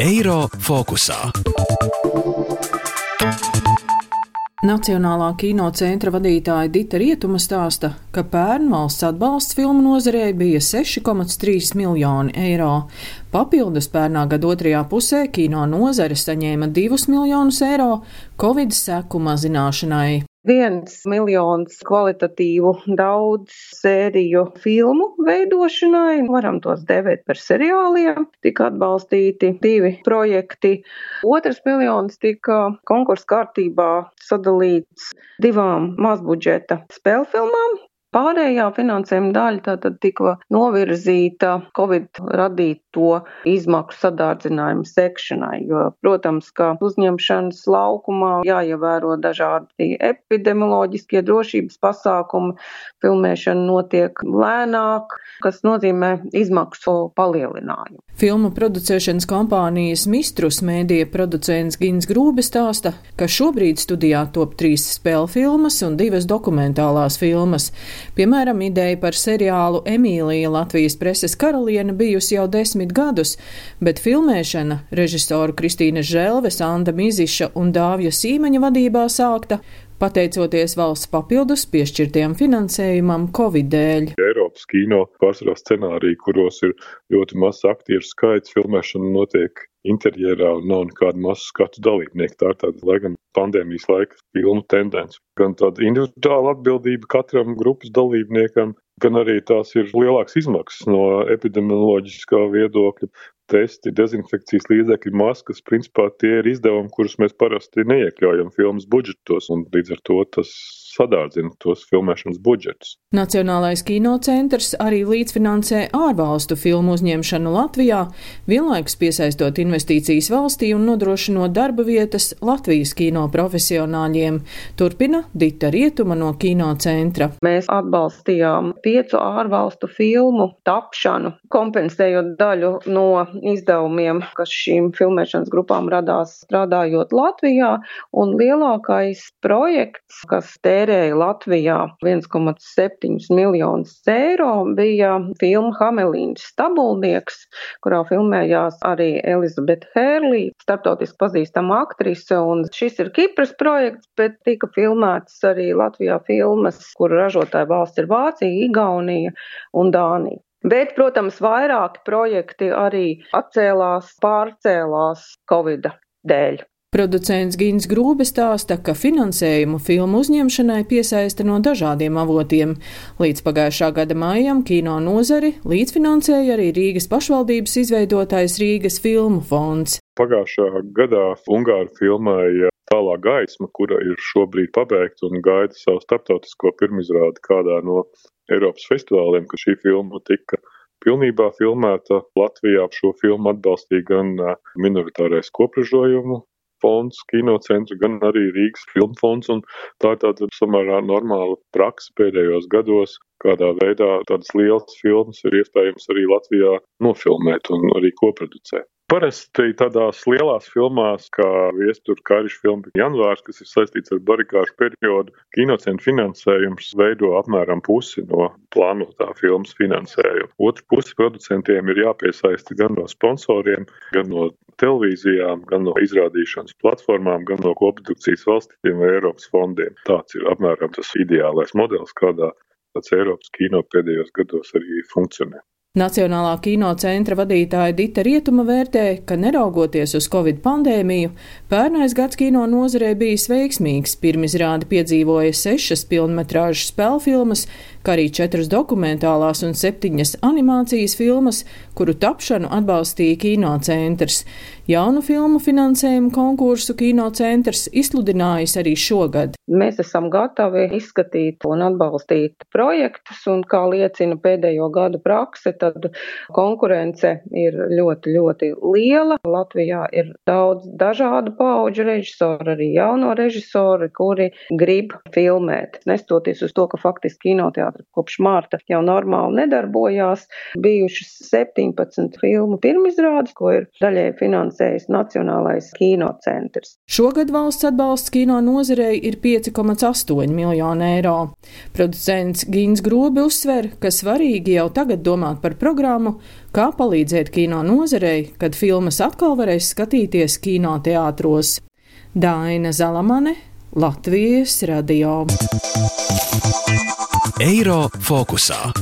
Eiro fokusā. Nacionālā kino centra vadītāja Dita Rietuma stāsta, ka pērn valsts atbalsts filmu nozarei bija 6,3 miljoni eiro. Papildus pērnā gada otrajā pusē kino nozare saņēma 2 miljonus eiro Covid seku mazināšanai viens miljons kvalitatīvu daudz sēriju filmu veidošanai. Varam tos devēt par seriāliem. Tika atbalstīti divi projekti. Otrs miljons tika konkursu kārtībā sadalīts divām mazbudžeta spēļu filmām. Pārējā finansējuma daļa tātad tika novirzīta Covid radīto izmaksu sadārdzinājumu sekšanai, jo, protams, ka uzņemšanas laukumā jāievēro dažādi epidemioloģiskie drošības pasākumi, filmēšana notiek lēnāk, kas nozīmē izmaksu palielinājumu. Filmu producēšanas kompānijas Mistrus mēdīja producents Gins Grūbe stāsta, ka šobrīd studijā top trīs spēļu filmas un divas dokumentālās filmas. Piemēram, ideja par seriālu Emīlija Latvijas preses karaliene bijusi jau desmit gadus, bet filmēšana režisoru Kristīna Želves, Anda Miziša un Dāvja Sīmeņa vadībā sākta pateicoties valsts papildus piešķirtiem finansējumam Covid dēļ. Eiropas kino pārsvarā scenāriji, kuros ir ļoti mazs aktieru skaits, filmēšana notiek interjerā un nav nekāda masu skatu dalībnieku. Tā ir tāda, lai gan pandēmijas laika filmu tendence, gan tāda individuāla atbildība katram grupas dalībniekam, gan arī tās ir lielākas izmaksas no epidemioloģiskā viedokļa. Testi, dezinfekcijas līdzekļi, maskas, principā tie ir izdevumi, kurus mēs parasti neiekļaujam filmas budžetos, un līdz ar to tas sadārdzina tos filmēšanas budžetus. Nacionālais kinocentrs arī līdzfinansē ārvalstu filmu uzņemšanu Latvijā, vienlaikus piesaistot investīcijas valstī un nodrošinot darba vietas Latvijas kino profesionāļiem. Turpina Dita Rietuma no kinocentra. Mēs atbalstījām piecu ārvalstu filmu tapšanu, kompensējot daļu no izdevumiem, kas šīm filmēšanas grupām radās strādājot Latvijā, un lielākais projekts, kas tērē tērēja Latvijā 1,7 miljonus eiro, bija filma Hamelīnas stabulnieks, kurā filmējās arī Elizabete Hērlī, starptautiski pazīstama aktrise, un šis ir Kipras projekts, bet tika filmēts arī Latvijā filmas, kuru ražotāja valsts ir Vācija, Igaunija un Dānija. Bet, protams, vairāki projekti arī atcēlās, pārcēlās Covid dēļ. Producents Gins Grūbe stāsta, ka finansējumu filmu uzņemšanai piesaista no dažādiem avotiem. Līdz pagājušā gada maijam kino nozari līdzfinansēja arī Rīgas pašvaldības izveidotais Rīgas filmu fonds. Pagājušā gadā Ungāru filmēja Tālā gaisma, kura ir šobrīd pabeigta un gaida savu starptautisko pirmizrādi kādā no Eiropas festivāliem, ka šī filma tika pilnībā filmēta Latvijā. Šo filmu atbalstīja gan minoritārais kopražojumu fonds, kinocentrs, gan arī Rīgas filmu fonds. Tā ir tāda samērā normāla praksa pēdējos gados, kādā veidā tādas lielas filmas ir iespējams arī Latvijā nofilmēt un arī koproducēt. Parasti tādās lielās filmās, kā Viestura karš filma Janvārs, kas ir saistīts ar barikāžu periodu, kinocentra finansējums veido apmēram pusi no plānotā filmas finansējuma. Otru pusi producentiem ir jāpiesaista gan no sponsoriem, gan no televīzijām, gan no izrādīšanas platformām, gan no koprodukcijas valstīm vai Eiropas fondiem. Tāds ir apmēram tas ideālais modelis, kādā tāds Eiropas kino pēdējos gados arī funkcionē. Nacionālā kino centra vadītāja Dita Rietuma vērtē, ka neraugoties uz Covid pandēmiju, pērnais gads kino nozarē bijis veiksmīgs. Pirmizrādi piedzīvoja sešas pilnmetrāžu spēļu filmas, kā arī četras dokumentālās un septiņas animācijas filmas, kuru tapšanu atbalstīja kino centrs. Jaunu filmu finansējumu konkursu kinocentrs izsludinājis arī šogad. Mēs esam gatavi izskatīt un atbalstīt projektus, un kā liecina pēdējo gadu prakse, tad konkurence ir ļoti, ļoti liela. Latvijā ir daudz dažādu pauģu režisoru, arī jauno režisoru, kuri grib filmēt. Nestoties uz to, ka faktiski kinoteātris kopš mārta jau normāli nedarbojās. Bijušas 17 filmu pirmizrādes, ko ir daļai finansējis Nacionālais kinocentrs. Šogad valsts atbalsts kino nozarei ir 5,8 miljoni eiro. Producents Gins Grobi uzsver, ka svarīgi jau tagad domāt par programmu, kā palīdzēt kino nozarei, kad filmas atkal varēs skatīties kinoteātros. Daina Zalamane, Latvijas radio. Eiro fokusā.